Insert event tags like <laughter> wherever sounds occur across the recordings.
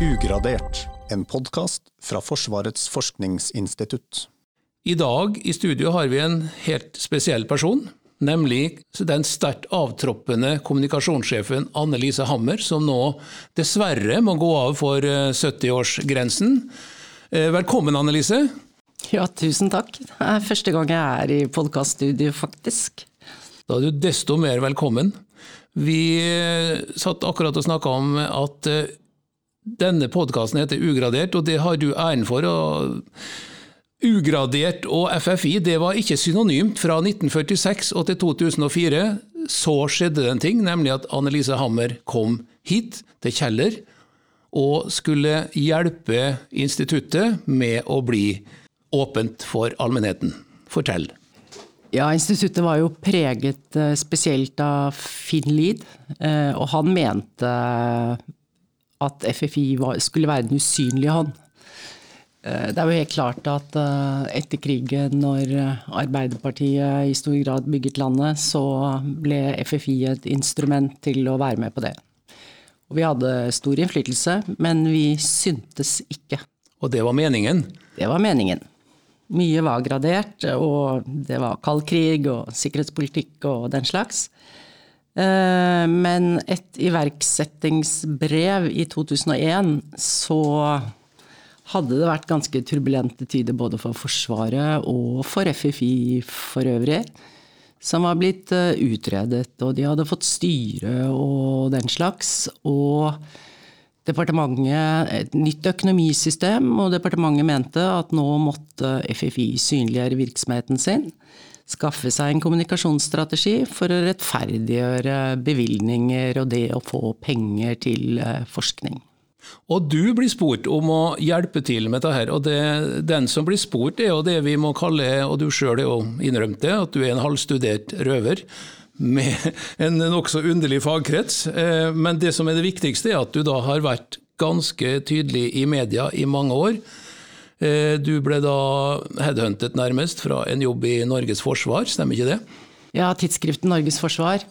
Ugradert, en podkast fra Forsvarets forskningsinstitutt. I dag i studio har vi en helt spesiell person, nemlig den sterkt avtroppende kommunikasjonssjefen Anne Lise Hammer, som nå dessverre må gå av for 70-årsgrensen. Eh, eh, velkommen, Anne Lise. Ja, tusen takk. Det er første gang jeg er i podkaststudio, faktisk. Da er du desto mer velkommen. Vi eh, satt akkurat og snakka om at denne podkasten heter Ugradert, og det har du æren for. og Ugradert og FFI det var ikke synonymt. Fra 1946 og til 2004 så skjedde det en ting, nemlig at Annelise Hammer kom hit, til Kjeller, og skulle hjelpe instituttet med å bli åpent for allmennheten. Fortell. Ja, Instituttet var jo preget eh, spesielt av Finn Lied, eh, og han mente at FFI skulle være den usynlige hånd. Eh, det er jo helt klart at eh, etter krigen, når Arbeiderpartiet i stor grad bygget landet, så ble FFI et instrument til å være med på det. Og vi hadde stor innflytelse, men vi syntes ikke. Og det var meningen? Det var meningen. Mye var gradert, og det var kald krig og sikkerhetspolitikk og den slags. Eh, men et iverksettingsbrev i 2001 så hadde det vært ganske turbulente tider både for Forsvaret og for FFI for øvrig. Som var blitt eh, utredet, og de hadde fått styre og den slags. Og departementet Et nytt økonomisystem, og departementet mente at nå måtte FFI synliggjøre virksomheten sin skaffe seg en kommunikasjonsstrategi for å rettferdiggjøre bevilgninger og det å få penger til eh, forskning. Og du blir spurt om å hjelpe til med dette. og det, Den som blir spurt, er jo det vi må kalle, og du sjøl har jo innrømt det, at du er en halvstudert røver med en nokså underlig fagkrets. Eh, men det som er det viktigste, er at du da har vært ganske tydelig i media i mange år du ble da headhuntet nærmest fra en jobb i Norges Forsvar, stemmer ikke det? Ja, tidsskriften Norges Forsvar.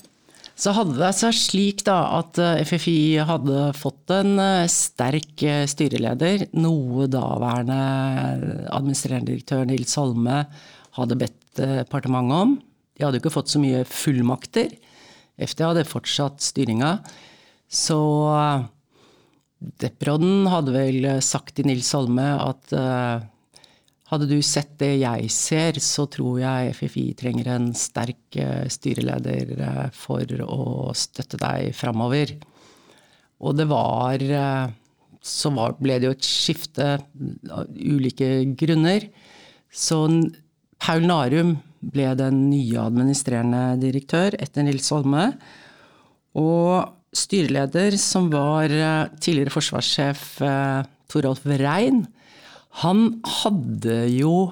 Så hadde det seg slik da at eh, FFI hadde fått en eh, sterk styreleder, noe daværende administrerende direktør Nils Holme hadde bedt departementet om. De hadde jo ikke fått så mye fullmakter. FD hadde fortsatt styringa. Så Deprodden hadde vel sagt til Nils Holme at uh, hadde du sett det jeg ser, så tror jeg FFI trenger en sterk uh, styreleder for å støtte deg framover. Og det var Så var, ble det jo et skifte av ulike grunner. Så Paul Narum ble den nye administrerende direktør etter Nils Holme. Og styreleder, som var eh, tidligere forsvarssjef eh, Torolf Rein, han hadde jo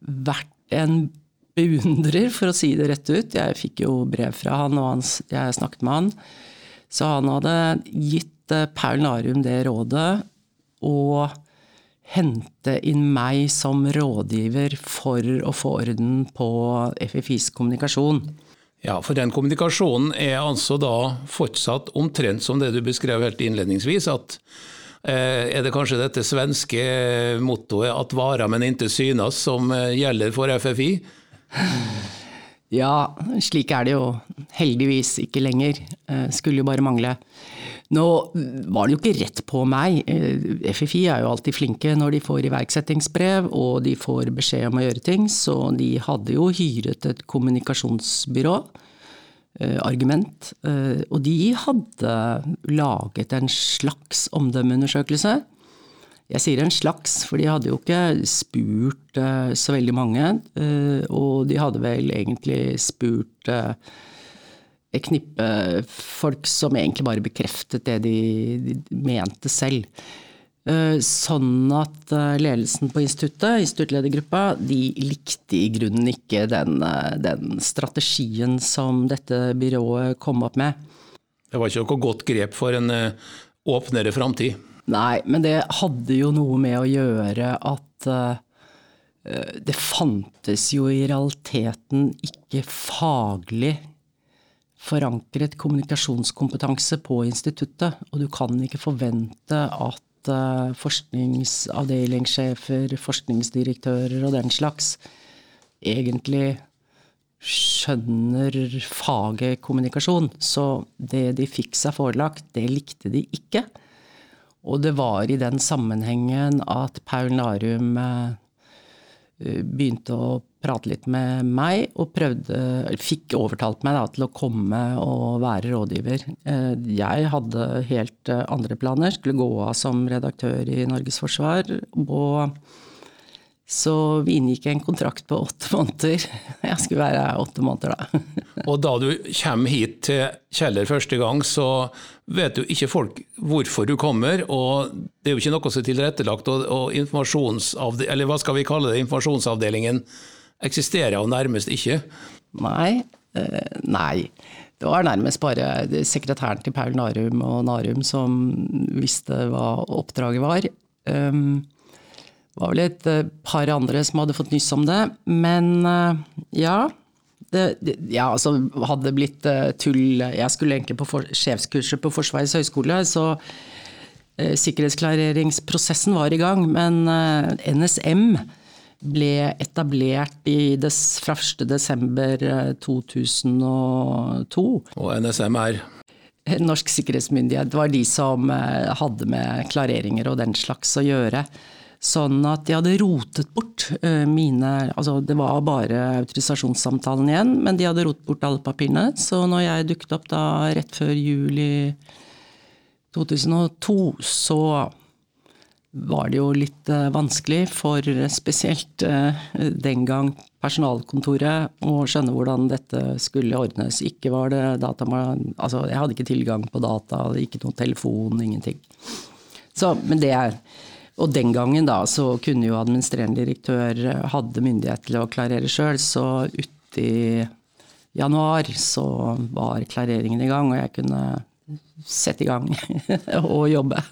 vært en beundrer, for å si det rett ut. Jeg fikk jo brev fra han, og jeg snakket med han. Så han hadde gitt eh, Paul Narum det rådet å hente inn meg som rådgiver for å få orden på FFIs kommunikasjon. Ja, for den kommunikasjonen er altså da fortsatt omtrent som det du beskrev helt innledningsvis. at eh, Er det kanskje dette svenske mottoet 'at vara, men inte synas' som eh, gjelder for FFI? Ja, slik er det jo heldigvis ikke lenger. Eh, skulle jo bare mangle. Nå var det jo ikke rett på meg. Eh, FFI er jo alltid flinke når de får iverksettingsbrev og de får beskjed om å gjøre ting, så de hadde jo hyret et kommunikasjonsbyrå. Eh, argument. Eh, og de hadde laget en slags omdømmeundersøkelse. Jeg sier en slags, for de hadde jo ikke spurt så veldig mange. Og de hadde vel egentlig spurt knippe folk som egentlig bare bekreftet det de, mente selv. Eh, sånn at eh, ledelsen på instituttet, instituttledergruppa, de likte i grunnen ikke den, eh, den, strategien som dette byrået kom opp med. Det var ikke noe godt grep for en åpnere framtid? Nei, men det hadde jo noe med å gjøre at det fantes jo i realiteten ikke faglig forankret kommunikasjonskompetanse på instituttet. Og du kan ikke forvente at uh, forskningsavdelingssjefer, forskningsdirektører og den slags egentlig skjønner faget kommunikasjon. Så det de fikk seg forelagt, det likte de ikke. Og det var i den sammenhengen at Paul Narum uh, begynte å prate litt med meg, og prøvde, fikk overtalt meg da, til å komme og være rådgiver. Eh, jeg hadde helt eh, andre planer, skulle gå av som redaktør i Norges Forsvar. og så vi inngikk en kontrakt på åtte måneder. <laughs> Jeg skulle være her åtte måneder da. <laughs> Og da du kommer hit til Kjeller første gang, så vet jo ikke folk hvorfor du kommer. Og det er jo ikke noe som er tilrettelagt. Og, og eller hva skal vi kalle det, informasjonsavdelingen eksisterer jo nærmest ikke. Nei. Eh, nei. Det var nærmest bare sekretæren til Paul Narum og Narum som visste hva oppdraget var. Um, det var vel et eh, par andre som hadde fått nyss om det. Men uh, ja. Det, ja, altså hadde det blitt uh, tull Jeg skulle egentlig på for, sjefskurset på Forsvarets høgskole, så eh, sikkerhetsklareringsprosessen var i gang. Men NSM ble etablert i des, fra 1.12.2002. Og NSM er? Norsk sikkerhetsmyndighet. Det var de som eh, hadde med klareringer og den slags å gjøre. Sånn at de hadde rotet bort eh, mine Altså det var bare autorisasjonssamtalen igjen, men de hadde rotet bort alle papirene. Så når jeg dukket opp da rett før juli 2002, så var det jo litt eh, vanskelig for spesielt eh, den gang personalkontoret å skjønne hvordan dette skulle ordnes. Ikke var det data, altså Jeg hadde ikke tilgang på data, ikke noen telefon, ingenting. Så, men det er og den gangen da så kunne jo administrerende direktør eh, hadde myndighet til å klarere sjøl, så uti januar så var klareringen i gang, og jeg kunne sette i gang <laughs> og jobbe. <laughs>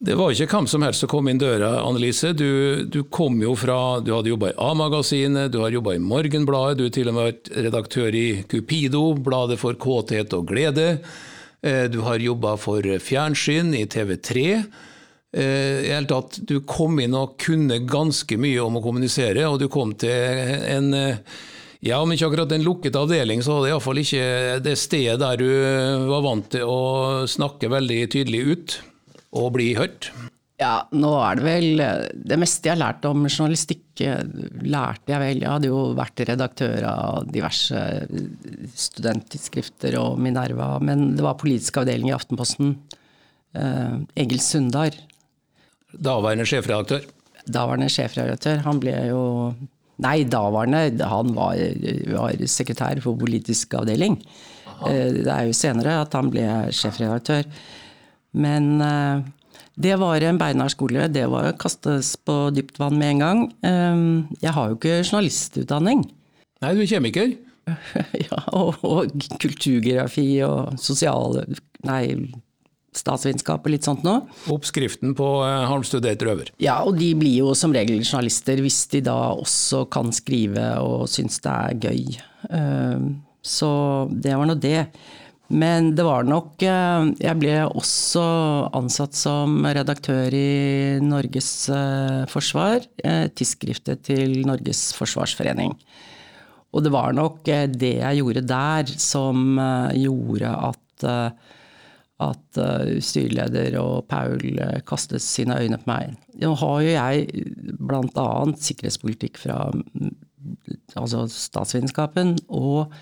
Det var ikke hvem som helst som kom inn døra, Annelise. Du, du kom jo fra Du hadde jobba i A-magasinet, du har jobba i Morgenbladet, du har til og med vært redaktør i Cupido, bladet for kåthet og glede. Eh, du har jobba for fjernsyn i TV3. Eh, I hele tatt, Du kom inn og kunne ganske mye om å kommunisere, og du kom til en eh, ja, om ikke akkurat en lukket avdeling, så var det iallfall ikke det stedet der du var vant til å snakke veldig tydelig ut og bli hørt? Ja, nå er det vel Det meste jeg har lært om journalistikk, lærte jeg vel. Jeg hadde jo vært redaktør av diverse studenttidsskrifter og Minerva, men det var politisk avdeling i Aftenposten. Eh, Egil Sundar. Daværende sjefredaktør? Daværende sjefredaktør. Han ble jo Nei, daværende. Han var, var sekretær for politisk avdeling. Aha. Eh, det er jo senere at han ble sjefredaktør. Men eh, det var en beinhard skole. Det var å kastes på dypt vann med en gang. Eh, jeg har jo ikke journalistutdanning. Nei, du er kjemiker? <laughs> ja, og, og kulturgeografi og sosial... Nei, statsvitenskap og litt sånt noe. Oppskriften på eh, halvstudert røver. Ja, og de blir jo som regel journalister hvis de da også kan skrive og syns det er gøy. Så det var nå det. Men det var nok eh, Jeg ble også ansatt som redaktør i Norges eh, Forsvar, tidsskriftet til Norges Forsvarsforening. Og det var nok det jeg gjorde der som gjorde at, at styreleder og Paul kastet sine øyne på meg. Nå har jo jeg bl.a. sikkerhetspolitikk fra mm, altså statsvitenskapen. og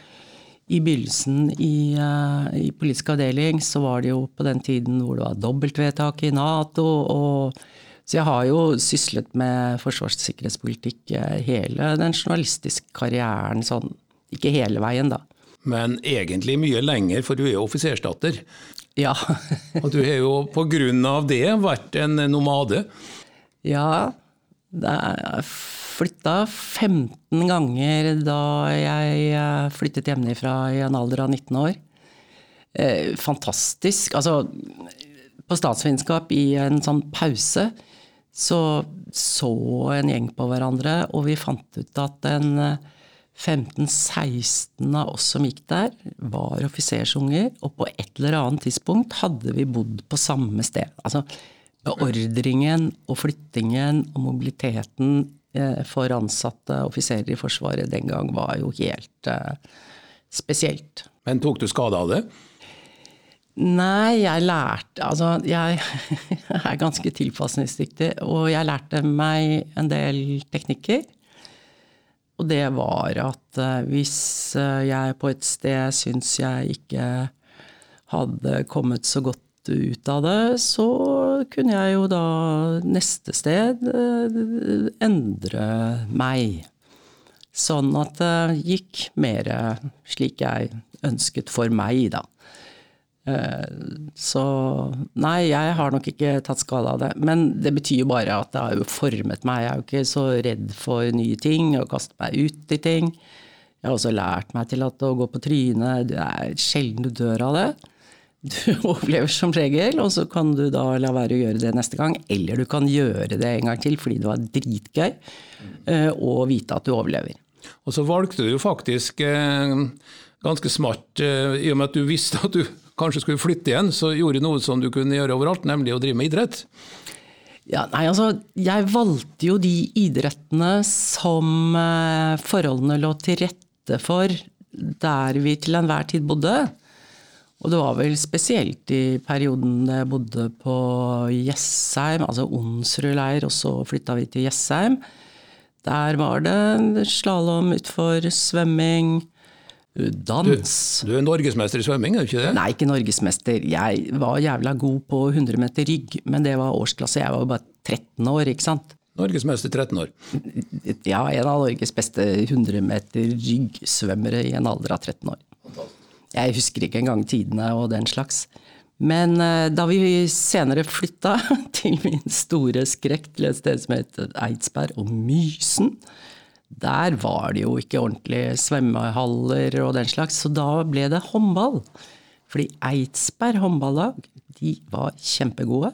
i begynnelsen i, uh, i, politisk avdeling så var det jo på den tiden hvor det var dobbeltvedtak i Nato. Og, så jeg har jo syslet med forsvars- og sikkerhetspolitikk eh, hele den journalistiske karrieren. sånn, Ikke hele veien, da. Men egentlig mye lenger, for du er jo offisersdatter. Ja. <laughs> og du har jo av det vært en nomade. Ja. Jeg flytta 15 ganger da jeg eh, flyttet hjemmefra i en alder av 19 år. Eh, fantastisk. Altså, på statsvitenskap, i en sånn pause, så så en gjeng på hverandre, og vi fant ut at en 15-16 eh, av oss som gikk der, var offisersunger, og på et eller annet tidspunkt hadde vi bodd på samme sted. Altså, Beordringen og flyttingen og mobiliteten eh, for ansatte offiserer i Forsvaret den gang var jo helt eh, spesielt. Men tok du skade av det? Nei, jeg lærte Altså, jeg <laughs> er ganske tilpasningsdyktig, og jeg lærte meg en del teknikker. Og det var at eh, hvis eh, jeg på et sted syns jeg ikke hadde kommet så godt ut av det, så kunne jeg jo da neste sted eh, endre meg. Sånn at det gikk mer slik jeg ønsket for meg, da. Så nei, jeg har nok ikke tatt skade av det. Men det betyr jo bare at det har jo formet meg. Jeg er jo ikke så redd for nye ting og kaste meg ut i ting. Jeg har også lært meg til at å gå på trynet Det er sjelden du dør av det. Du <laughs> overlever som regel, og så kan du da la være å gjøre det neste gang. Eller du kan gjøre det en gang til fordi det var dritgøy, eh, og vite at du overlever. Og så valgte du jo faktisk eh, ganske smart, eh, i og med at du visste at du kanskje skulle flytte igjen, så gjorde du noe som du kunne gjøre overalt, nemlig å drive med idrett. Ja, nei, altså, jeg valgte jo de idrettene som eh, forholdene lå til rette for der vi til enhver tid bodde. Og det var vel spesielt i perioden jeg bodde på Jessheim, altså Onsrud leir, og så flytta vi til Jessheim. Der var det slalåm utfor, svømming, dans. Du, du, er norgesmester i svømming, er du ikke det? Nei, ikke norgesmester. Jeg var jævla god på 100 meter rygg, men det var årsklasse. Jeg var jo bare 13 år, ikke sant. Norgesmester 13 år. Ja, en av Norges beste 100 meter ryggsvømmere i en alder av 13 år. Jeg husker ikke engang tidene og den slags. Men uh, da vi senere flytta, <laughs> til min store skrekk, til et sted som heter Eidsberg og Mysen, der var det jo ikke ordentlige svømmehaller og den slags, så da ble det håndball. Fordi Eidsberg håndballag, de var kjempegode.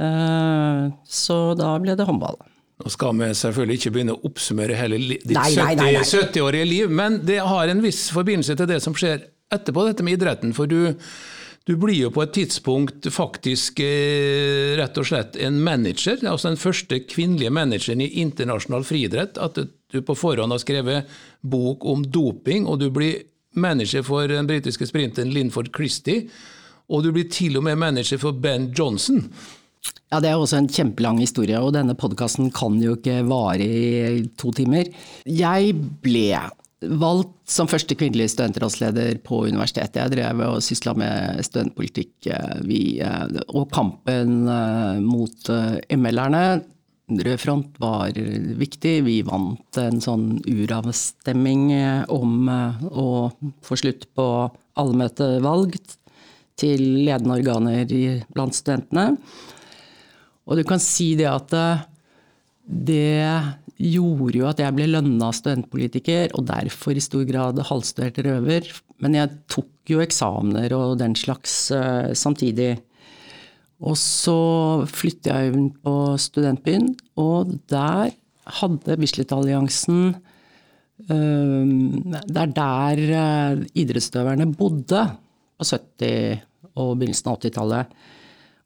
Uh, så da ble det håndball. Nå skal vi selvfølgelig ikke begynne å oppsummere hele ditt 70-årige 70 liv, men det har en viss forbindelse til det som skjer etterpå, dette med idretten. For du, du blir jo på et tidspunkt faktisk eh, rett og slett en manager, altså den første kvinnelige manageren i internasjonal friidrett. At du på forhånd har skrevet bok om doping, og du blir manager for den britiske sprinteren Linford Christie. Og du blir til og med manager for Ben Johnson. Ja, Det er også en kjempelang historie, og denne podkasten kan jo ikke vare i to timer. Jeg ble valgt som første kvinnelige studentrådsleder på universitetet. Jeg drev og sysla med studentpolitikk eh, vi, eh, og kampen eh, mot ML-erne. Rød front var viktig. Vi vant en sånn uravstemming om å få slutt på allmøtevalg til ledende organer blant studentene. Og du kan si det at det gjorde jo at jeg ble lønna studentpolitiker, og derfor i stor grad halvstudert røver. Men jeg tok jo eksamener og den slags uh, samtidig. Og så flyttet jeg inn på studentbyen, og der hadde Bislett-alliansen uh, Det er der uh, idrettsutøverne bodde på 70- og begynnelsen av 80-tallet.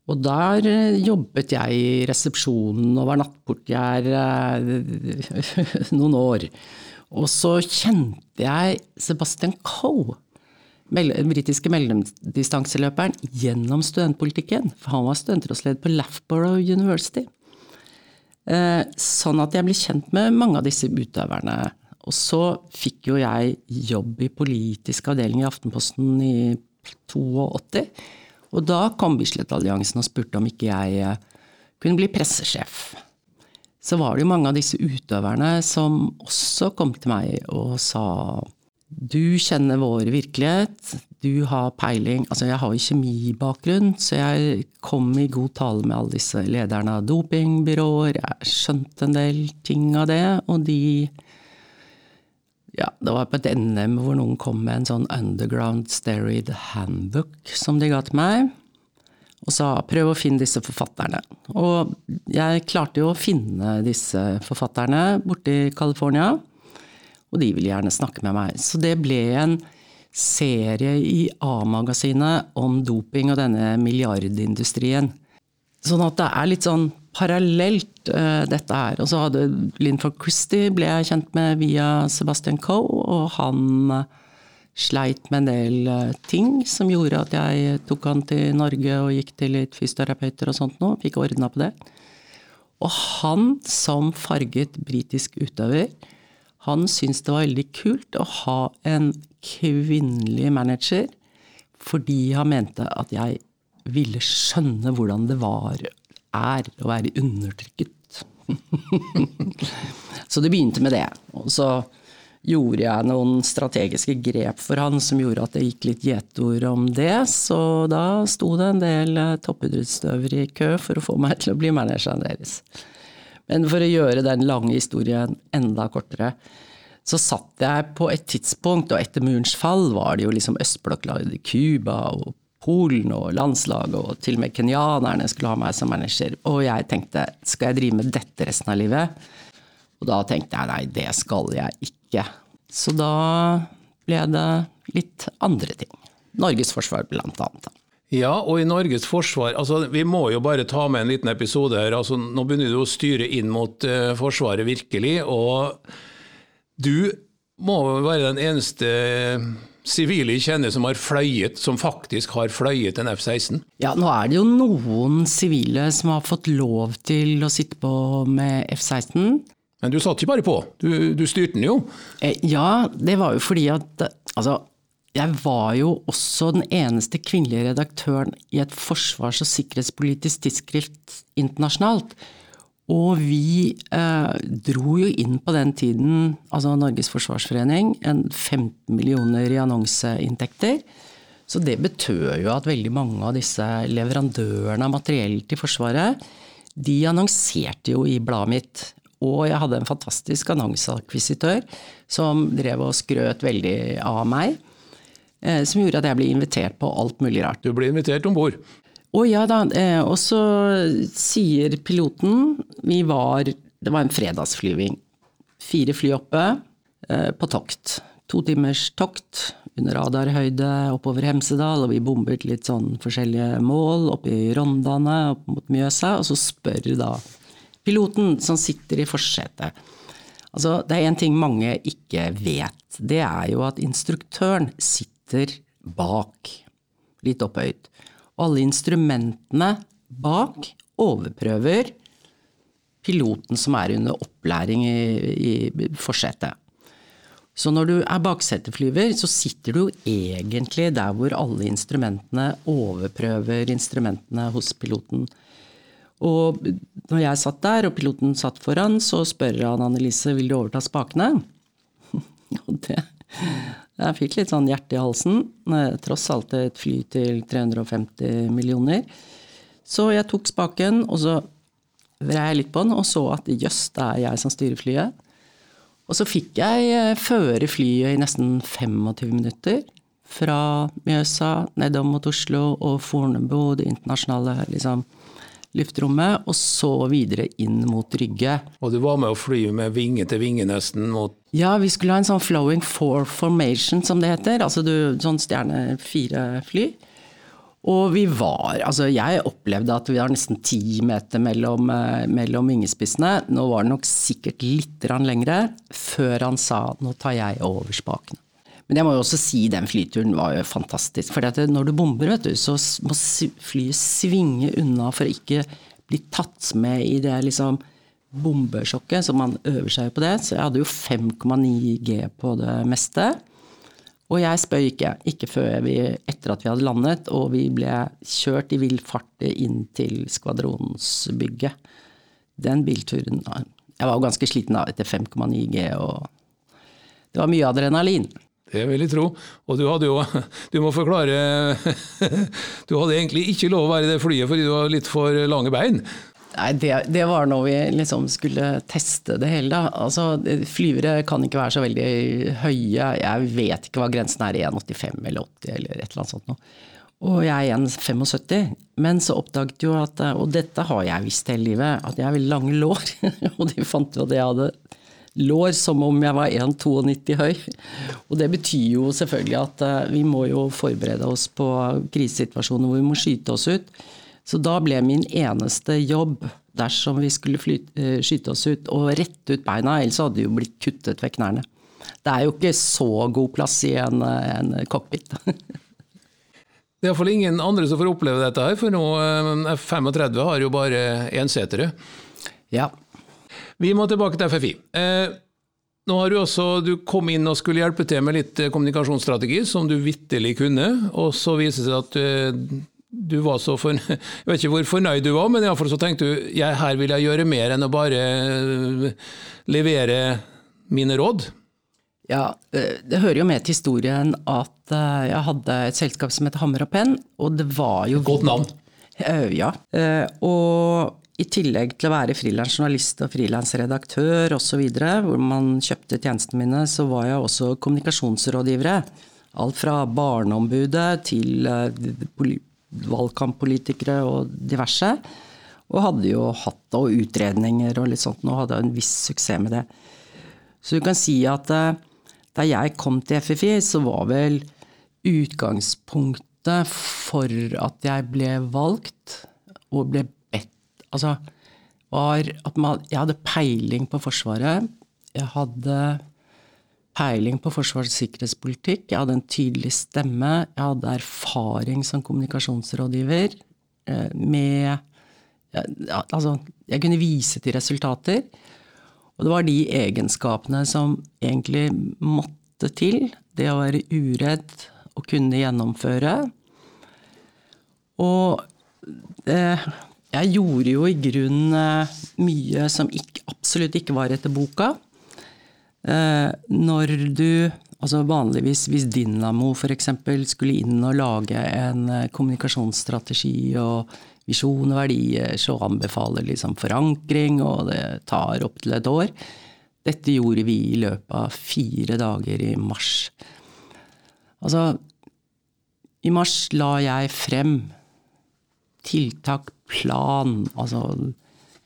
Og der eh, jobbet jeg i resepsjonen og var nattportier eh, <laughs> noen år. Og så kjente jeg Sebastian Coe, den britiske mellomdistanseløperen, gjennom studentpolitikken. For han var studentrådsleder på Lafborough University. Eh, sånn at jeg ble kjent med mange av disse utøverne. Og så fikk jo jeg jobb i politisk avdeling i Aftenposten i 82. Og da kom Bislett-alliansen og spurte om ikke jeg eh, kunne bli pressesjef. Så var det jo mange av disse utøverne som også kom til meg og sa du kjenner vår virkelighet, du har peiling Altså, jeg har jo kjemibakgrunn, så jeg kom i god tale med alle disse lederne av dopingbyråer. Jeg skjønte en del ting av det, og de ja, det var på et NM hvor noen kom med en sånn Underground Steroid Handbook som de ga til meg. Og sa prøv å finne disse forfatterne. Og jeg klarte jo å finne disse forfatterne borte i California. Og de ville gjerne snakke med meg. Så det ble en serie i A-magasinet om doping og denne milliardindustrien. Sånn at det er litt sånn parallelt, uh, dette her. Og så hadde Linford Christie ble jeg kjent med via Sebastian Coe, og han uh, sleit med en del uh, ting som gjorde at jeg tok han til Norge og gikk til litt fysioterapeuter og sånt noe. Fikk ordna på det. Og han som farget britisk utøver, han syntes det var veldig kult å ha en kvinnelig manager, fordi han mente at jeg ville skjønne hvordan det var, er, å være undertrykket. <laughs> så det begynte med det. Og så gjorde jeg noen strategiske grep for han som gjorde at det gikk litt gjetord om det. Så da sto det en del eh, toppidrettsutøvere i kø for å få meg til å bli manageren deres. Men for å gjøre den lange historien enda kortere, så satt jeg på et tidspunkt, og etter murens fall var det jo liksom østblokklandet Cuba og Polen og landslaget, og til og med kenyanerne skulle ha meg som manager. Og jeg tenkte skal jeg drive med dette resten av livet? Og da tenkte jeg nei, det skal jeg ikke. Så da ble det litt andre ting. Norges forsvar blant annet. Ja, og i Norges forsvar altså Vi må jo bare ta med en liten episode her. altså Nå begynner du å styre inn mot uh, Forsvaret virkelig. Og du må være den eneste sivile jeg kjenner som har fløyet, som faktisk har fløyet en F-16? Ja, nå er det jo noen sivile som har fått lov til å sitte på med F-16. Men du satt ikke bare på, du, du styrte den jo? Eh, ja, det var jo fordi at altså, jeg var jo også den eneste kvinnelige redaktøren i et forsvars- og sikkerhetspolitisk tidsskrift internasjonalt. Og vi eh, dro jo inn på den tiden, altså Norges forsvarsforening, en 15 millioner i annonseinntekter. Så det betød jo at veldig mange av disse leverandørene av materiell til Forsvaret, de annonserte jo i bladet mitt. Og jeg hadde en fantastisk annonseakvisitør som drev og skrøt veldig av meg. Eh, som gjorde at jeg ble invitert på alt mulig rart. Du ble invitert om bord? Å ja da. Eh, og så sier piloten Vi var Det var en fredagsflyving. Fire fly oppe eh, på tokt. To timers tokt under radarhøyde oppover Hemsedal, og vi bombet litt sånn forskjellige mål oppe i Rondane, opp mot Mjøsa, og så spør da piloten som sitter i forsetet Altså, det er én ting mange ikke vet. Det er jo at instruktøren sitter bak, litt opphøyd. Og alle instrumentene bak overprøver piloten som er under opplæring i, i forsetet. Så når du er bakseteflyver, så sitter du egentlig der hvor alle instrumentene overprøver instrumentene hos piloten. Og når jeg satt der, og piloten satt foran, så spør han Annelise vil du overta spakene. <laughs> Og det, jeg fikk litt sånn hjerte i halsen. Tross alt et fly til 350 millioner. Så jeg tok spaken, og så vrei jeg litt på den, og så at jøss, det er jeg som styrer flyet. Og så fikk jeg eh, føre flyet i nesten 25 minutter. Fra Mjøsa nedom mot Oslo og Fornebu, det internasjonale liksom, luftrommet, og så videre inn mot Rygge. Og du var med å fly med vinge til vinge nesten mot Ja, vi skulle ha en sånn flowing four formation, som det heter. Altså du, sånn stjerne fire-fly. Og vi var Altså, jeg opplevde at vi var nesten ti meter mellom, eh, mellom vingespissene. Nå var det nok sikkert litt lengre, før han sa 'nå tar jeg over spakene'. Men jeg må jo også si den flyturen var jo fantastisk. For når du bomber, vet du, så må flyet svinge unna for å ikke bli tatt med i det liksom bombesjokket. Så man øver seg på det. Så jeg hadde jo 5,9 G på det meste. Og jeg spøy ikke. Ikke før vi, etter at vi hadde landet og vi ble kjørt i vill fart inn til skvadronsbygget. Den bilturen Jeg var jo ganske sliten da etter 5,9 G, og det var mye adrenalin. Det vil jeg tro. Og du hadde jo <laughs> Du må forklare <laughs> Du hadde egentlig ikke lov å være i det flyet fordi du har litt for lange bein. Nei, det, det, var når vi liksom skulle teste det hele, da. Altså, flyvere kan ikke være så veldig høye. Jeg vet ikke hva grensen er, 1,85 eller 80 eller et eller annet sånt noe. Og jeg er 1,75. Men så oppdaget jo at, og dette har jeg visst hele livet, at jeg har veldig lange lår. <laughs> og de fant jo at jeg hadde lår som om jeg var 1,92 høy. Og det betyr jo selvfølgelig at eh, vi må jo forberede oss på krisesituasjoner hvor vi må skyte oss ut. Så da ble min eneste jobb, dersom vi skulle fly, eh, skyte oss ut, å rette ut beina, ellers hadde det jo blitt kuttet ved knærne. Det er jo ikke så god plass i en, en cockpit. <laughs> Det er iallfall ingen andre som får oppleve dette her, for nå eh, F-35 har jo bare ensetere. Ja. Vi må tilbake til FFI. Eh, nå har Du også, du kom inn og skulle hjelpe til med litt eh, kommunikasjonsstrategi, som du vitterlig kunne. og Så viser det seg at du, du var så for, <laughs> Jeg vet ikke hvor fornøyd du var, men iallfall så tenkte du jeg, her vil jeg gjøre mer enn å bare eh, levere mine råd. Ja, eh, det hører jo med til historien at eh, jeg hadde et selskap som het Hammer og Penn, og det var jo Godt navn. Eh, ja. Og i tillegg til å være frilansjournalist og frilansredaktør osv., hvor man kjøpte tjenestene mine, så var jeg også kommunikasjonsrådgivere. Alt fra Barneombudet til valgkamppolitikere og diverse. Og hadde jo hatt og utredninger og litt sånt, og hadde en viss suksess med det. Så du kan si at da jeg kom til FFI, så var vel utgangspunktet for at jeg ble valgt og ble Altså var at man, jeg hadde peiling på Forsvaret. Jeg hadde peiling på Forsvarets sikkerhetspolitikk. Jeg hadde en tydelig stemme. Jeg hadde erfaring som kommunikasjonsrådgiver eh, med Altså, jeg kunne vise til resultater. Og det var de egenskapene som egentlig måtte til. Det å være uredd og kunne gjennomføre. Og det, jeg gjorde jo i grunnen eh, mye som ikke, absolutt ikke var etter boka. Eh, når du Altså vanligvis hvis Dynamo f.eks. skulle inn og lage en eh, kommunikasjonsstrategi og visjon og verdier, så anbefaler liksom forankring, og det tar opptil et år. Dette gjorde vi i løpet av fire dager i mars. Altså, i mars la jeg frem tiltak, plan, altså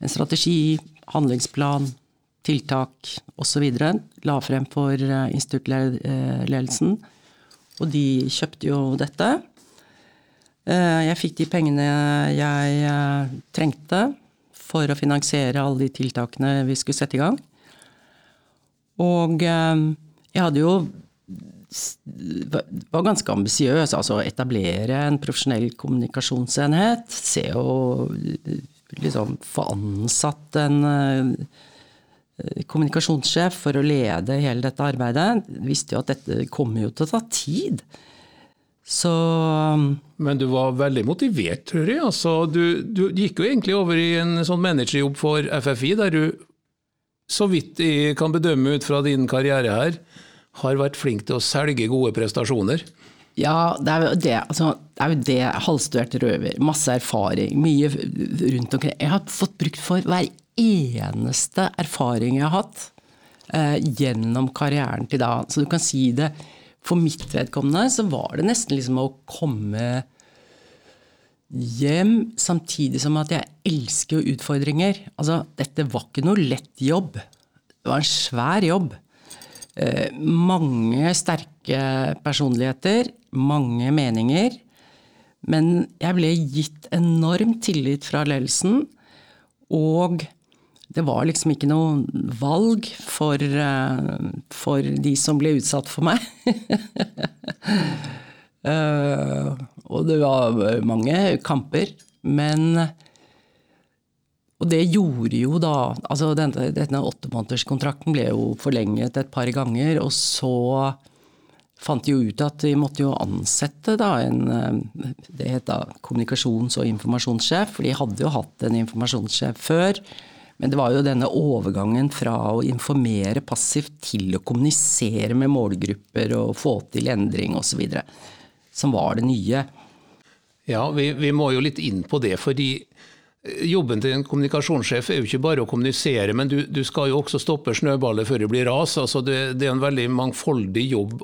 en strategi, handlingsplan, tiltak osv. La frem for eh, instituttledelsen. Og de kjøpte jo dette. Eh, jeg fikk de pengene jeg eh, trengte for å finansiere alle de tiltakene vi skulle sette i gang. Og jeg hadde jo var ganske ambisiøs. Altså etablere en profesjonell kommunikasjonsenhet. Se å liksom få ansatt en kommunikasjonssjef for å lede hele dette arbeidet. Visste jo at dette kommer jo til å ta tid. Så Men du var veldig motivert, tror jeg. Altså, du, du, gikk jo egentlig over i en sånn managerjobb for FFI, der du, så vidt jeg kan bedømme ut fra din karriere her, har vært flink til å selge gode prestasjoner. Ja, det er jo det. Altså, det er jo det. Halvstuert røver. Masse erfaring. Mye rundt omkring. Jeg har fått brukt for hver eneste erfaring jeg har hatt eh, gjennom karrieren til da. Så du kan si det for mitt vedkommende så var det nesten liksom å komme hjem samtidig som at jeg elsker utfordringer. Altså, dette var ikke noe lett jobb. Det var en svær jobb. Eh, mange sterke personligheter, mange meninger. Men jeg ble gitt enorm tillit fra ledelsen. Og det var liksom ikke noe valg for, eh, for de som ble utsatt for meg. uh, <laughs> og det var mange kamper. Men Og det gjorde jo da altså Denne, denne åttemånederskontrakten ble jo forlenget et par ganger, og så fant de jo ut at de måtte jo ansette da en eh, Det het kommunikasjons- og informasjonssjef, for de hadde jo hatt en informasjonssjef før. Men det var jo denne overgangen fra å informere passivt til å kommunisere med målgrupper og få til endring osv. som var det nye. Ja, vi, vi, må jo litt inn på det. fordi Jobben til en kommunikasjonssjef er jo ikke bare å kommunisere, men du, du skal jo også stoppe snøballet før det blir ras. Altså det, det, er en veldig mangfoldig jobb.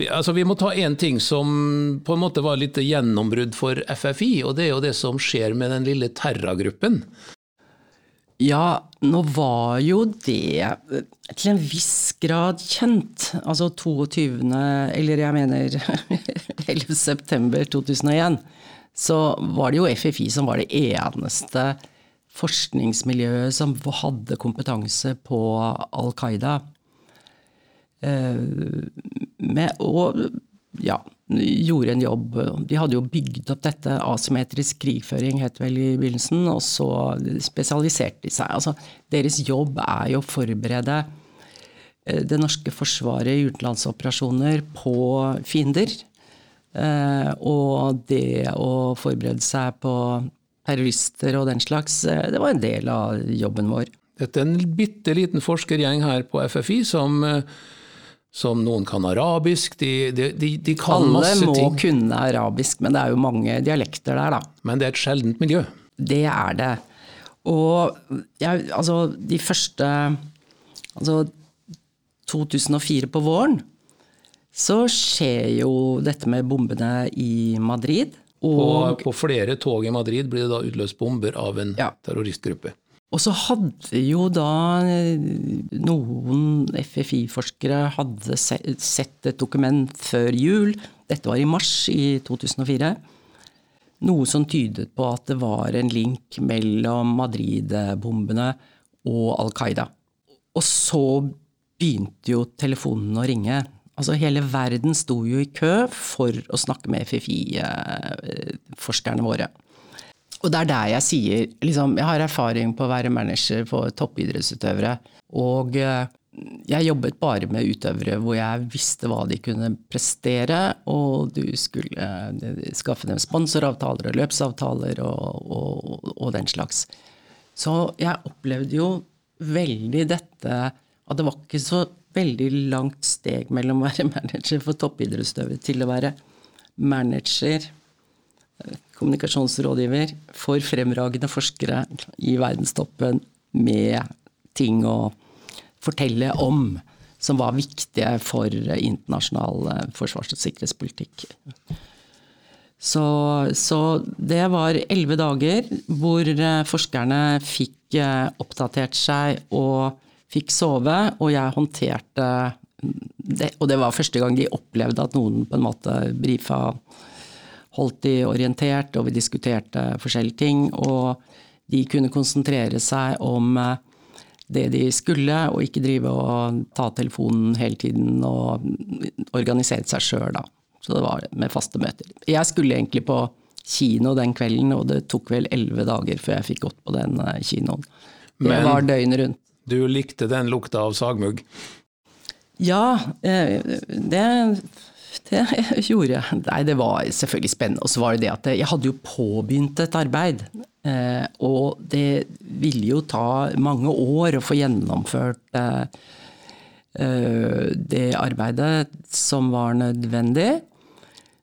Vi, altså vi, må ta én ting som på en måte var litt gjennombrudd for FFI, og det er jo det som skjer med den lille Terra-gruppen. Ja, nå var jo det til en viss grad kjent. Altså 22. Eller jeg mener <laughs> 11. september 2001. så var det jo FFI som var det eneste forskningsmiljøet som hadde kompetanse på Al Qaida. Med, og ja, gjorde en jobb. De hadde jo bygd opp dette. Asymmetrisk krigføring het vel i begynnelsen, og så spesialiserte de seg. Altså, deres jobb er jo å forberede eh, det norske forsvaret i utenlandsoperasjoner på fiender. Eh, og det å forberede seg på terrorister og den slags, det var en del av jobben vår. Dette er en bitte liten forskergjeng her på FFI som som noen kan arabisk. De, de, de, de kan Alle masse ting. Alle må kunne arabisk, men det er jo mange dialekter der, da. Men det er et sjeldent miljø? Det er det. Og jeg, altså, de første Altså 2004 på våren så skjer jo dette med bombene i Madrid. Og på, på flere tog i Madrid blir det da utløst bomber av en ja. terroristgruppe. Og så hadde jo da eh, noen FFI-forskere hadde sett et dokument før jul, dette var i mars i 2004, noe som tydet på at det var en link mellom Madrid-bombene og Al Qaida. Og så begynte jo telefonen å ringe. Altså Hele verden sto jo i kø for å snakke med FFI-forskerne våre. Og det er der jeg sier liksom, Jeg har erfaring på å være manager for toppidrettsutøvere. Og eh, jeg jobbet bare med utøvere hvor jeg visste hva de kunne prestere, og du skulle eh, skaffe dem sponsoravtaler og løpsavtaler og, og, og den slags. Så jeg opplevde jo veldig dette at det var ikke så veldig langt steg mellom å være <laughs> manager for toppidrettsutøvere til å være manager kommunikasjonsrådgiver for fremragende forskere i verdenstoppen med ting å fortelle om som var viktige for internasjonal eh, forsvars- og sikkerhetspolitikk. Så, så det var elleve dager hvor eh, forskerne fikk eh, oppdatert seg og fikk sove, og jeg håndterte det, Og det var første gang de opplevde at noen på en måte brifa holdt de orientert, og vi diskuterte forskjellige ting. Og de kunne konsentrere seg om eh, det de skulle, og ikke drive og ta telefonen hele tiden og organisere seg sjøl, da. Så det var med faste møter. Jeg skulle egentlig på kino den kvelden, og det tok vel elleve dager før jeg fikk gått på den eh, kinoen. Det Men, var døgnet rundt. Du likte den lukta av sagmugg? Ja, eh, det det <laughs> gjorde jeg. Nei, det var selvfølgelig spennende. Og så var det det at jeg hadde jo påbegynt et arbeid. Eh, og det ville jo ta mange år å få gjennomført eh, det arbeidet som var nødvendig.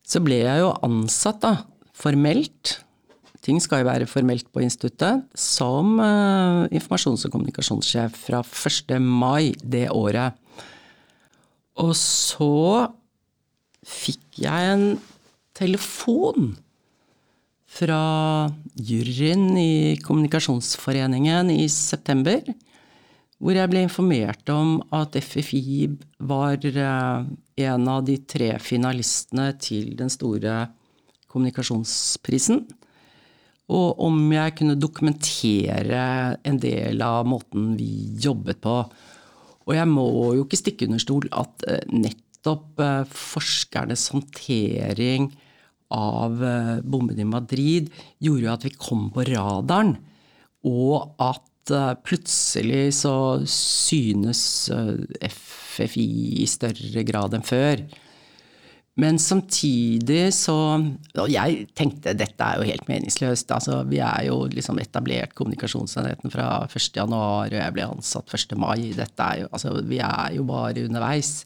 Så ble jeg jo ansatt, da, formelt. Ting skal jo være formelt på instituttet. Som informasjons- og kommunikasjonssjef fra 1. mai det året. Og så fikk jeg en telefon fra juryen i Kommunikasjonsforeningen i september, hvor jeg ble informert om at FFI var eh, en av de tre finalistene til den store kommunikasjonsprisen. Og om jeg kunne dokumentere en del av måten vi jobbet på. Og jeg må jo ikke stikke under stol at eh, nettopp eh, forskernes håndtering av bomben i Madrid gjorde jo at vi kom på radaren. Og at eh, plutselig så synes FFI i større grad enn før. Men samtidig så Og jeg tenkte dette er jo helt meningsløst. Altså, vi er jo liksom etablert kommunikasjonsenheten fra 1.1, og jeg ble ansatt 1. mai. Dette er jo, altså, vi er jo bare underveis.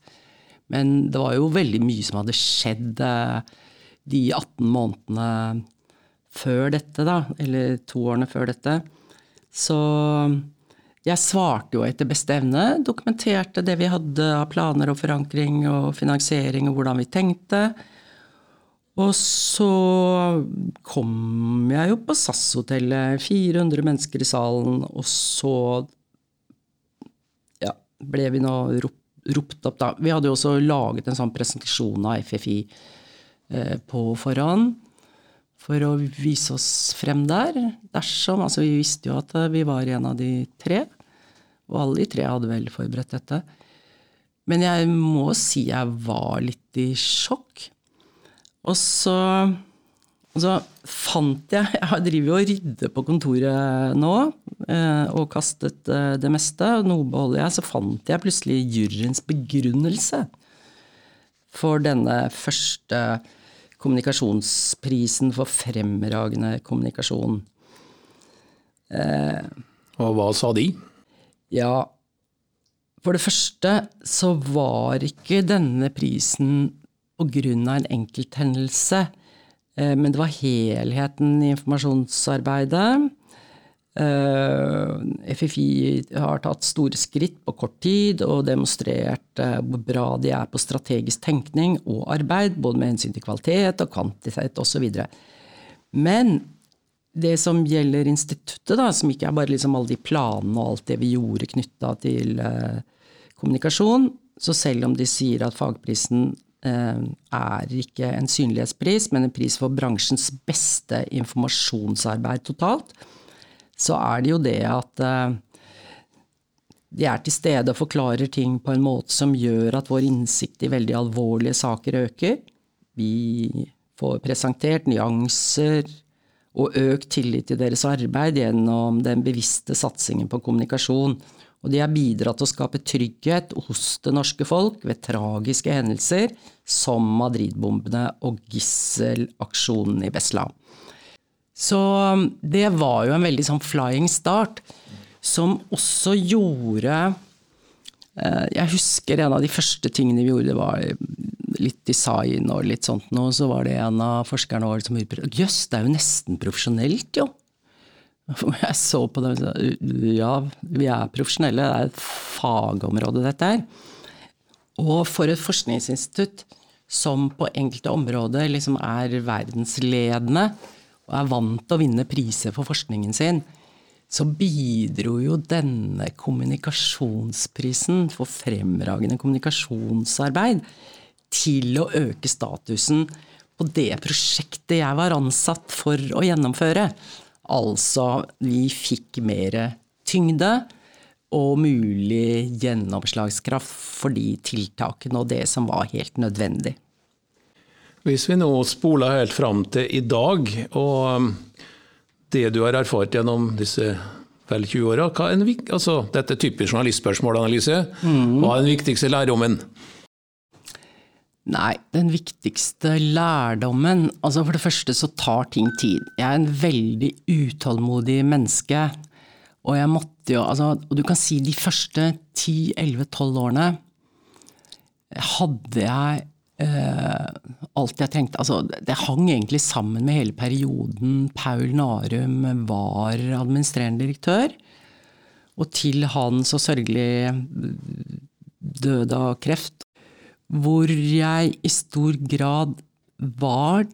Men det var jo veldig mye som hadde skjedd eh, de 18 månedene før dette, da. Eller to årene før dette. Så jeg svarte jo etter beste evne. Dokumenterte det vi hadde av planer og forankring og finansiering og hvordan vi tenkte. Og så kom jeg jo på SAS-hotellet, 400 mennesker i salen, og så ja, ble vi nå ropt ropt opp da. Vi hadde jo også laget en sånn presentasjon av FFI eh, på forhånd. for å vise oss frem der. Dersom Altså, vi visste jo at vi var en av de tre. Og alle de tre hadde vel forberedt dette. Men jeg må si jeg var litt i sjokk. Og så, og så fant jeg Jeg driver jo og rydder på kontoret nå, eh, og kastet eh, det meste. Og noe beholder jeg. Så fant jeg plutselig juryens begrunnelse for denne første kommunikasjonsprisen for fremragende kommunikasjon. Eh, og hva sa de? Ja, for det første så var ikke denne prisen på grunn av en enkelthendelse, eh, men det var helheten i informasjonsarbeidet. Eh, FFI har tatt store skritt på kort tid og demonstrert eh, hvor bra de er på strategisk tenkning og arbeid, både med hensyn til kvalitet og kvantitet osv. Men det som gjelder instituttet, da, som ikke er bare liksom alle de planene og alt det vi gjorde knytta til eh, kommunikasjon, så selv om de sier at fagprisen eh, er ikke en synlighetspris, men en pris for bransjens beste informasjonsarbeid totalt, så er det jo det at eh, de er til stede og forklarer ting på en måte som gjør at vår innsikt i veldig alvorlige saker øker. Vi får presentert nyanser og økt tillit til deres arbeid gjennom den bevisste satsingen på kommunikasjon. Og de har bidratt til å skape trygghet hos det norske folk ved tragiske hendelser som Madrid-bombene og gisselaksjonen i Besla. Så um, det var jo en veldig sånn flying start, som også gjorde eh, Jeg husker en av de første tingene vi gjorde, var litt design og litt sånt noe. Så var det en av forskerne våre som utbrøt Jøss, det er jo nesten profesjonelt, jo. <laughs> Jeg så på det og sa ja, vi er profesjonelle, det er et fagområde dette her. Og for et forskningsinstitutt som på enkelte områder liksom er verdensledende, og er vant til å vinne priser for forskningen sin, så bidro jo denne kommunikasjonsprisen for fremragende kommunikasjonsarbeid til å øke statusen på det prosjektet jeg var ansatt for å gjennomføre. Altså, vi fikk mer tyngde og mulig gjennomslagskraft for de tiltakene og det som var helt nødvendig. Hvis vi nå spoler helt fram til i dag, og um, det du har erfart gjennom disse vel 20 åra, altså, dette er typisk journalistspørsmål, Annelise. Mm. Hva er den viktigste lærdommen? Nei, den viktigste lærdommen Altså for det første så tar ting tid. Jeg er en veldig utålmodig menneske. Og jeg måtte jo altså, Og du kan si de første 10-11-12 årene hadde jeg eh, alt jeg trengte altså, Det hang egentlig sammen med hele perioden Paul Narum var administrerende direktør. Og til han så sørgelig døde av kreft. Hvor jeg i stor grad var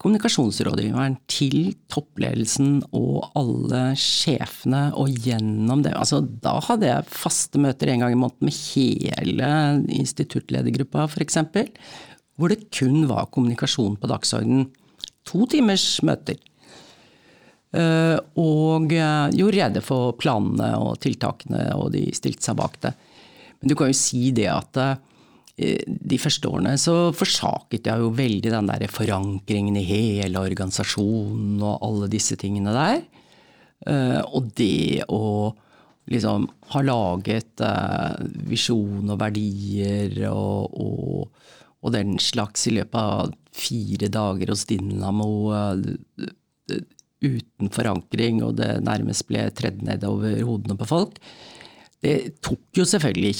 kommunikasjonsrådgiveren til toppledelsen og alle sjefene, og gjennom det altså, Da hadde jeg faste møter en gang i måneden med hele instituttledergruppa, f.eks hvor det kun var kommunikasjon på dagsordenen. To timers møter. Eh, og eh, gjorde rede for planene og tiltakene, og de stilte seg bak det. Men du kan jo si det at eh, de første årene så forsaket jeg jo veldig den der forankringen i hele organisasjonen og alle disse tingene der. Og det å liksom ha laget visjon og verdier og, og og den slags i løpet av fire dager hos Dinamo eh, uten forankring, og det nærmest ble tredd nedover hodene på folk. Det tok jo selvfølgelig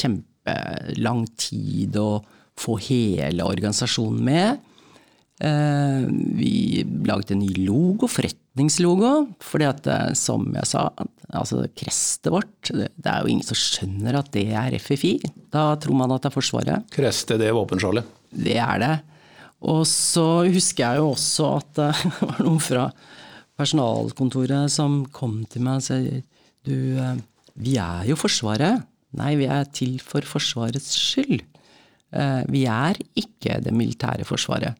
kjempelang tid å få hele organisasjonen med. Eh, vi laget en ny logo, forretningslogo, fordi at eh, som jeg sa, altså krestet vårt Det er jo ingen som skjønner at det er FFI. Da tror man at det er Forsvaret. Krestet, det våpenskjoldet? Det er det. Og så husker jeg jo også at <laughs> det var noen fra personalkontoret som kom til meg og sa du, eh, vi er jo Forsvaret. Nei, vi er til for Forsvarets skyld. Eh, vi er ikke det militære forsvaret.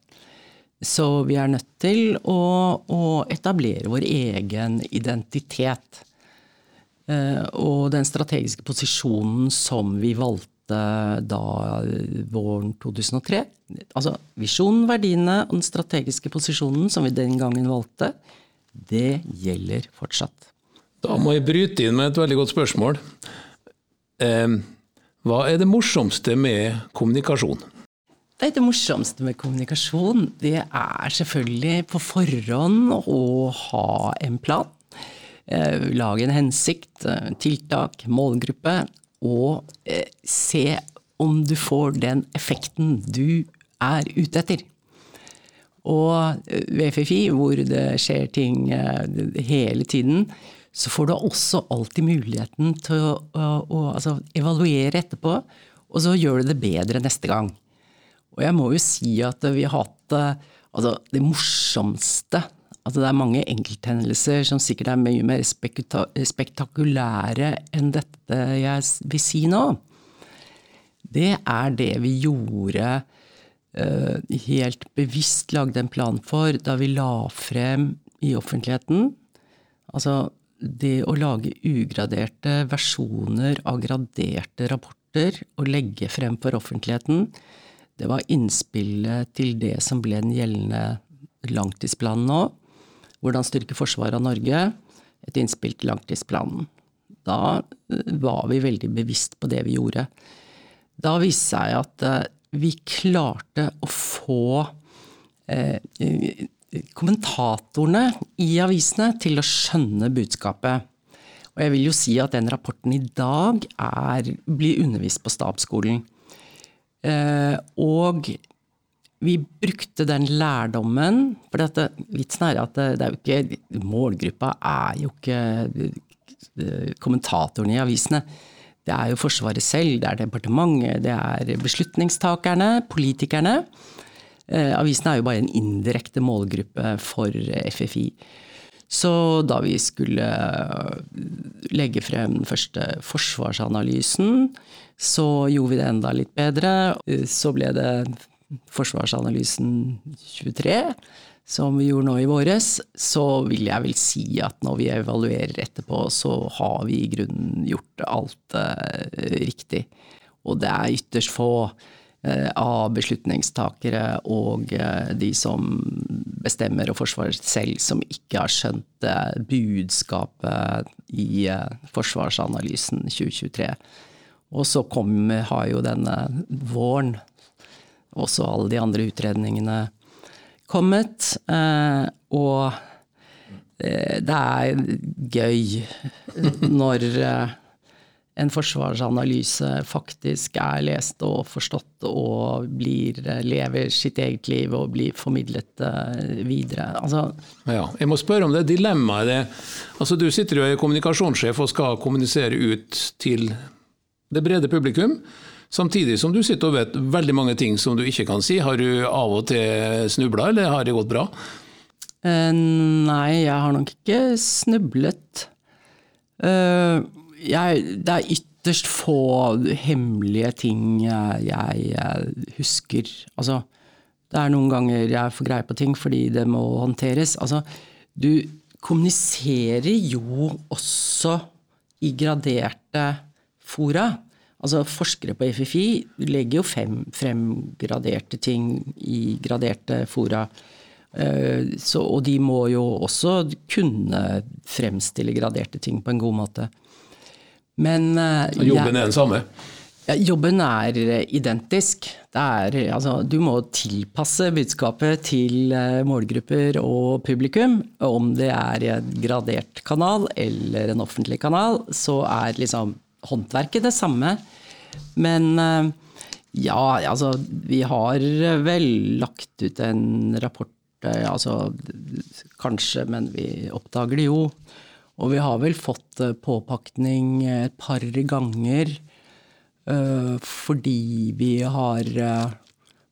Så vi er nødt til å, å etablere vår egen identitet. Eh, og den strategiske posisjonen som vi valgte da våren 2003 Altså visjonen, verdiene og den strategiske posisjonen som vi den gangen valgte, det gjelder fortsatt. Da må jeg bryte inn med et veldig godt spørsmål. Eh, hva er det morsomste med kommunikasjon? Det, det morsomste med kommunikasjon, det er selvfølgelig på forhånd å ha en plan. Eh, lage en hensikt, eh, tiltak, målgruppe. Og eh, se om du får den effekten du er ute etter. Og ved FFI, hvor det skjer ting hele tiden, så får du også alltid muligheten til å, å, å altså, evaluere etterpå, og så gjør du det bedre neste gang. Og jeg må jo si at vi har hatt altså, det morsomste Altså det er mange enkelthendelser som sikkert er mye mer spektakulære enn dette jeg vil si nå. Det er det vi gjorde uh, helt bevisst lagde en plan for da vi la frem i offentligheten. Altså det å lage ugraderte versjoner av graderte rapporter og legge frem for offentligheten, det var innspillet til det som ble den gjeldende langtidsplanen nå. Hvordan styrke forsvaret av Norge. Et innspill til langtidsplanen. Da eh, var vi veldig bevisst på det vi gjorde. Da viste seg at eh, vi klarte å få eh, kommentatorene i avisene til å skjønne budskapet. Og jeg vil jo si at den rapporten i dag er, blir undervist på stabsskolen. Eh, og vi brukte den lærdommen. For dette, vitsen er at det, det er jo ikke Målgruppa er jo ikke eh, kommentatorene i avisene. Det er jo Forsvaret selv, det er departementet, det er beslutningstakerne, politikerne. Eh, avisene er jo bare en indirekte målgruppe for FFI. Så da vi skulle legge frem den første forsvarsanalysen, så gjorde vi det enda litt bedre. Så ble det Forsvarsanalysen 23, som vi gjorde nå i våres, så vil jeg vel si at når vi evaluerer etterpå, så har vi i grunnen gjort alt eh, riktig. Og det er ytterst få eh, av beslutningstakere og eh, de som bestemmer og forsvarer selv, som ikke har skjønt eh, budskapet i eh, Forsvarsanalysen 2023. Og så kom, har jo denne våren også alle de andre utredningene kommet. Eh, og eh, det er gøy når eh, en forsvarsanalyse faktisk er lest og forstått og blir, lever sitt eget liv og blir formidlet videre. Altså, ja, jeg må spørre om det dilemmaet. Det. Altså, du sitter jo i kommunikasjonssjef og skal kommunisere ut til det brede publikum. Samtidig som du sitter og vet veldig mange ting som du ikke kan si. Har du av og til snubla, eller har det gått bra? Uh, nei, jeg har nok ikke snublet. Uh, jeg, det er ytterst få hemmelige ting jeg, jeg, husker. Altså, det er noen ganger jeg får greie på ting fordi det må håndteres. Altså, du kommuniserer jo også i graderte fora. Altså Forskere på FFI legger jo fem, frem graderte ting i graderte fora. Eh, så, og de må jo også kunne fremstille graderte ting på en god måte. Men uh, Jobben er den samme? Ja, jobben er identisk. Er, altså, du må tilpasse budskapet til eh, målgrupper og publikum. Om det er en gradert kanal eller en offentlig kanal, så er liksom håndverket det samme. Men eh, ja, altså vi har vel lagt ut en rapport, eh, altså kanskje, men vi oppdager det jo. Og vi har vel fått eh, påpakning et par ganger fordi vi har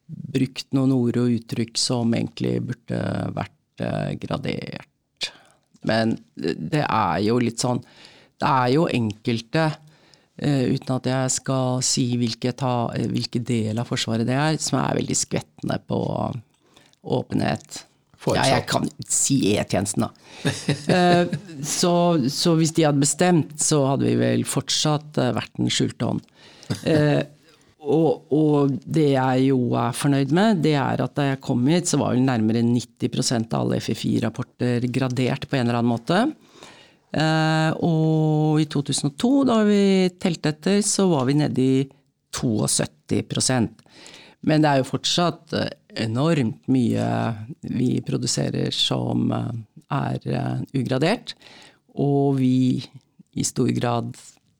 brukt noen ord og uttrykk som egentlig burde vært gradert. Men det er jo litt sånn Det er jo enkelte uten at jeg skal si hvilke, ta, del av Forsvaret det er, som er veldig skvettende på åpenhet. Fortsatt. Ja, jeg kan si E-tjenesten, da. <laughs> Eh, så, så, hvis de hadde bestemt, så hadde vi vel fortsatt eh, vært den skjulte hånd. Eh, og, og, det jeg jo er fornøyd med, det er at da jeg kom hit, så var vel nærmere 90% av alle FFI-rapporter gradert på en eller annen måte. og i 2002, da vi telte etter, så var vi nede i 72 Men det er jo fortsatt enormt mye vi produserer som eh, er eh, ugradert. Og vi i stor grad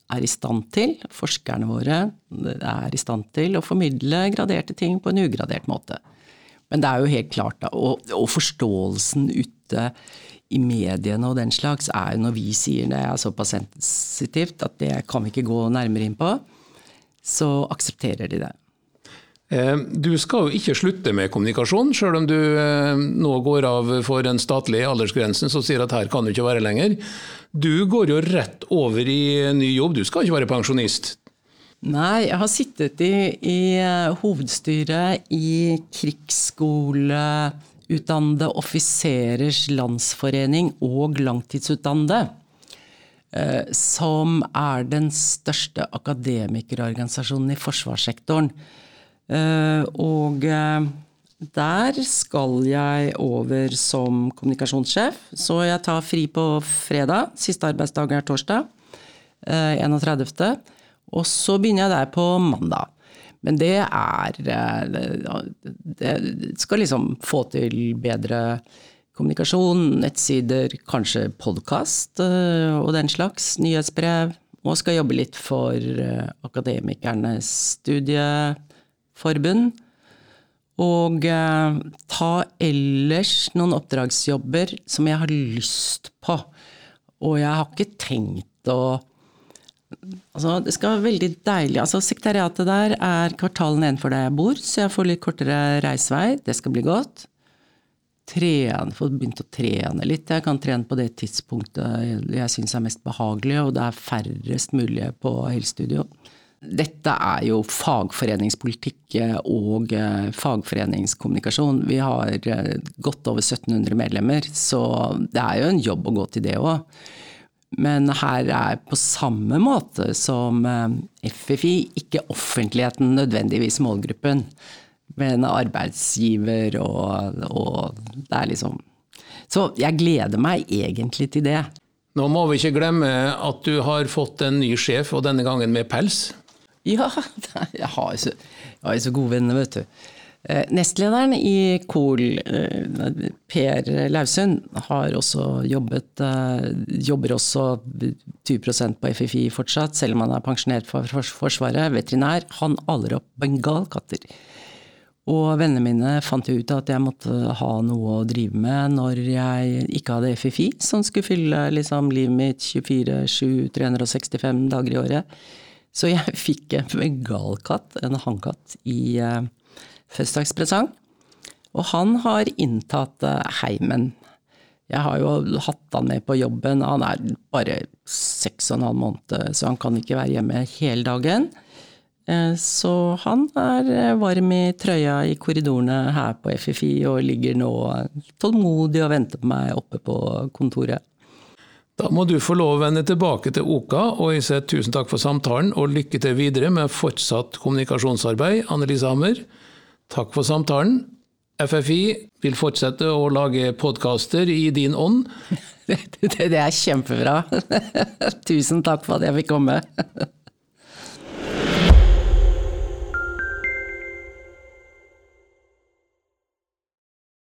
er i stand til, forskerne våre er i stand til å formidle graderte ting på en ugradert måte. Men det er jo helt klart, da, og, og forståelsen ute i mediene og den slags er jo når vi sier det er såpass sensitivt at det kan vi ikke gå nærmere inn på, så aksepterer de det. Eh, du skal jo ikke slutte med kommunikasjon, selv om du eh, nå går av for den statlige aldersgrensen som sier at her kan du ikke være lenger. Du går jo rett over i ny jobb, du skal ikke være pensjonist? Nei, jeg har sittet i, i eh, hovedstyret i krigsskoleutdannede offiserers landsforening og langtidsutdannede. Som er den største akademikerorganisasjonen i forsvarssektoren. Eh, og eh, der skal jeg over som kommunikasjonssjef, så jeg tar fri på fredag. Siste arbeidsdag er torsdag. 31. Eh, og så begynner jeg der på mandag. Men det er Det skal liksom få til bedre kommunikasjon, nettsider, kanskje podkast og den slags. Nyhetsbrev. Og skal jobbe litt for Akademikernes studie forbund. Og eh, ta ellers noen oppdragsjobber som jeg har lyst på. Og jeg har ikke tenkt å Altså, det skal være veldig deilig. Altså, sekretariatet der er kvartalen nedenfor der jeg bor, så jeg får litt kortere reisevei. Det skal bli godt. Trene, få begynt å trene litt. Jeg kan trene på det tidspunktet jeg syns er mest behagelig, og det er færrest mulig på helsestudio. Dette er jo fagforeningspolitikk eh, og eh, fagforeningskommunikasjon. Vi har eh, godt over 1700 medlemmer, så det er jo en jobb å gå til det òg. Men her er på samme måte som FFI ikke offentligheten nødvendigvis målgruppen, men arbeidsgiver og, og det er liksom Så jeg gleder meg egentlig til det. Nå må vi ikke glemme at du har fått en ny sjef, og denne gangen med pels. <laughs> Ja, jeg har jo så, gode venner, vet du. Eh, nestlederen i KOL, eh, Per Lausund, har også jobbet eh, Jobber også 20% på FFI fortsatt, selv om han er pensjonert fra Forsvaret. Veterinær. Han aler opp bengalkatter. Og vennene mine fant jo ut at jeg måtte ha noe å drive med når jeg ikke hadde FFI, som skulle fylle liksom, livet mitt 24-7, 365 dager i året. Så jeg <laughs> fikk en bengalkatt, en hannkatt, i uh, fødselsdagspresang. Og han har inntatt uh, heimen. Jeg har jo hatt han med på jobben. Han er bare seks og en halv måned, så han kan ikke være hjemme hele dagen. Uh, så han er varm i trøya i korridorene her på FFI og ligger nå tålmodig og venter på meg oppe på kontoret. Da må du få lov å vende tilbake til Oka, og jeg sier tusen takk for samtalen og lykke til videre med fortsatt kommunikasjonsarbeid, Annelise Hammer. Takk for samtalen. FFI vil fortsette å lage podkaster i din ånd. <laughs> Det, det er kjempebra. <laughs> Tusen takk for at jeg fikk komme.